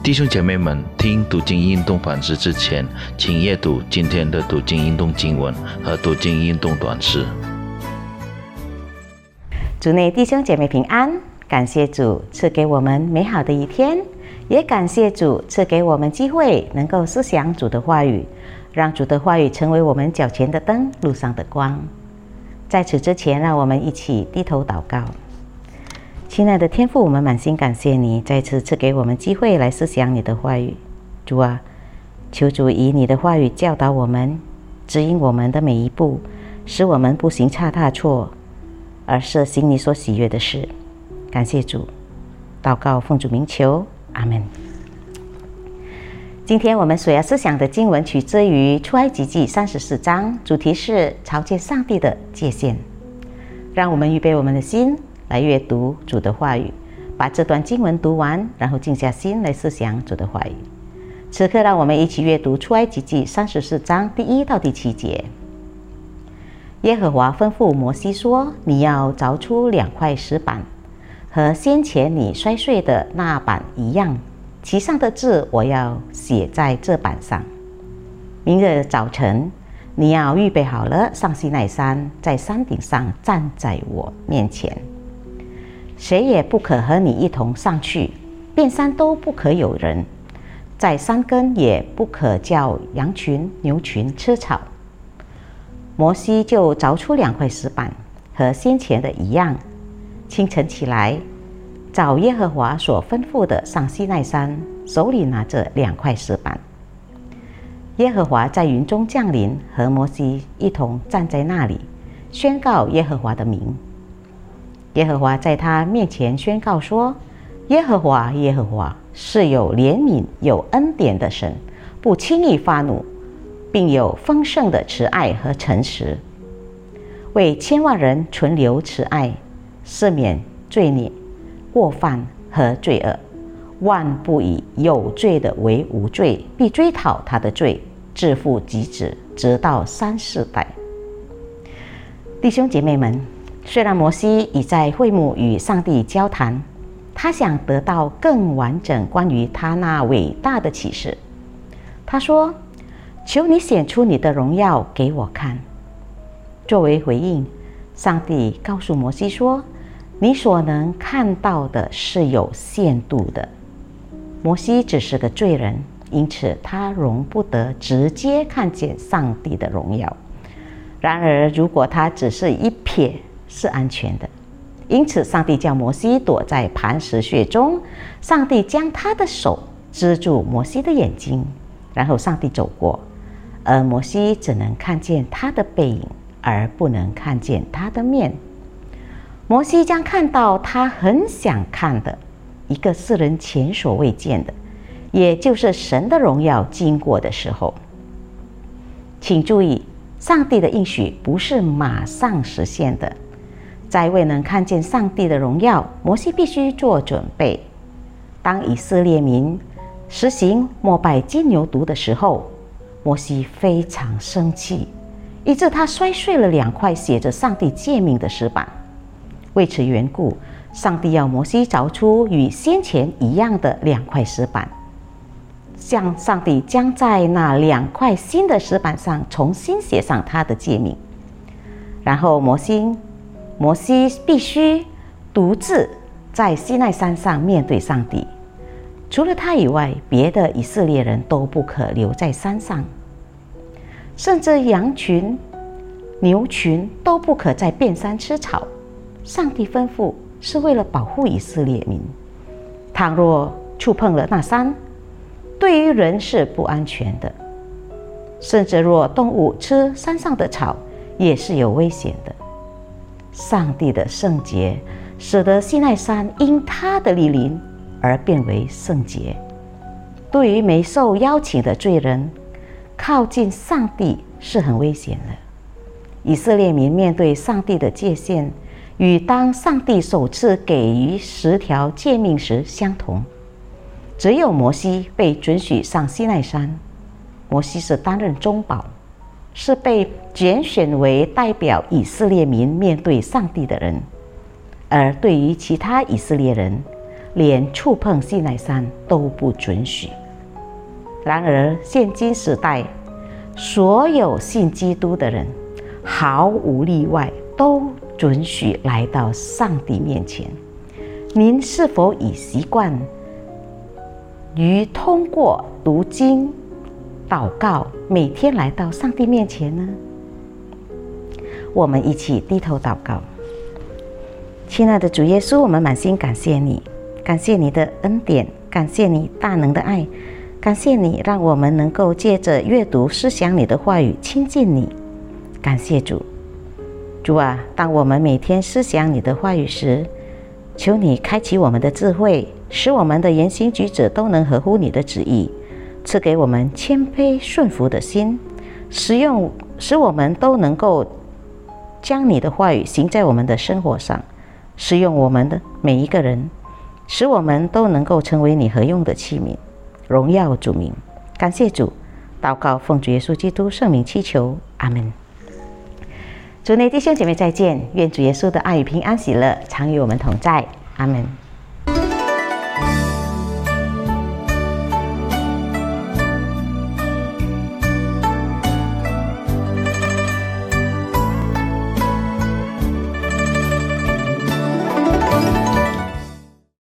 弟兄姐妹们，听读经运动反思之前，请阅读今天的读经运动经文和读经运动短诗。主内弟兄姐妹平安，感谢主赐给我们美好的一天，也感谢主赐给我们机会能够思想主的话语，让主的话语成为我们脚前的灯，路上的光。在此之前，让我们一起低头祷告。亲爱的天父，我们满心感谢你再次赐给我们机会来思想你的话语。主啊，求主以你的话语教导我们，指引我们的每一步，使我们不行差大错，而是行你所喜悦的事。感谢主，祷告奉主名求，阿门。今天我们所要思想的经文取自于出埃及记三十四章，主题是朝见上帝的界限。让我们预备我们的心。来阅读主的话语，把这段经文读完，然后静下心来思想主的话语。此刻，让我们一起阅读出埃及记三十四章第一到第七节。耶和华吩咐摩西说：“你要凿出两块石板，和先前你摔碎的那板一样，其上的字我要写在这板上。明日早晨，你要预备好了，上西奈山，在山顶上站在我面前。”谁也不可和你一同上去，遍山都不可有人，在山根也不可叫羊群、牛群吃草。摩西就凿出两块石板，和先前的一样。清晨起来，找耶和华所吩咐的上西奈山，手里拿着两块石板。耶和华在云中降临，和摩西一同站在那里，宣告耶和华的名。耶和华在他面前宣告说：“耶和华，耶和华是有怜悯、有恩典的神，不轻易发怒，并有丰盛的慈爱和诚实，为千万人存留慈爱，赦免罪孽、过犯和罪恶。万不以有罪的为无罪，必追讨他的罪，自负及子，直到三四代。”弟兄姐妹们。虽然摩西已在会幕与上帝交谈，他想得到更完整关于他那伟大的启示。他说：“求你显出你的荣耀给我看。”作为回应，上帝告诉摩西说：“你所能看到的是有限度的。摩西只是个罪人，因此他容不得直接看见上帝的荣耀。然而，如果他只是一瞥，是安全的，因此上帝叫摩西躲在磐石穴中。上帝将他的手遮住摩西的眼睛，然后上帝走过，而摩西只能看见他的背影，而不能看见他的面。摩西将看到他很想看的一个世人前所未见的，也就是神的荣耀经过的时候。请注意，上帝的应许不是马上实现的。在未能看见上帝的荣耀，摩西必须做准备。当以色列民实行膜拜金牛犊的时候，摩西非常生气，以致他摔碎了两块写着上帝诫命的石板。为此缘故，上帝要摩西凿出与先前一样的两块石板，向上帝将在那两块新的石板上重新写上他的诫命。然后摩西。摩西必须独自在西奈山上面对上帝，除了他以外，别的以色列人都不可留在山上，甚至羊群、牛群都不可在遍山吃草。上帝吩咐是为了保护以色列民，倘若触碰了那山，对于人是不安全的，甚至若动物吃山上的草，也是有危险的。上帝的圣洁，使得西奈山因他的莅临而变为圣洁。对于没受邀请的罪人，靠近上帝是很危险的。以色列民面对上帝的界限，与当上帝首次给予十条诫命时相同。只有摩西被准许上西奈山，摩西是担任中保。是被拣选为代表以色列民面对上帝的人，而对于其他以色列人，连触碰西奈山都不准许。然而，现今时代，所有信基督的人，毫无例外，都准许来到上帝面前。您是否已习惯于通过读经、祷告，每天来到上帝面前呢？我们一起低头祷告。亲爱的主耶稣，我们满心感谢你，感谢你的恩典，感谢你大能的爱，感谢你让我们能够借着阅读、思想你的话语亲近你。感谢主，主啊，当我们每天思想你的话语时，求你开启我们的智慧，使我们的言行举止都能合乎你的旨意，赐给我们谦卑顺服的心，使用使我们都能够将你的话语行在我们的生活上。使用我们的每一个人，使我们都能够成为你合用的器皿，荣耀主名，感谢主，祷告奉主耶稣基督圣名祈求，阿门。主内弟兄姐妹再见，愿主耶稣的爱与平安喜乐常与我们同在，阿门。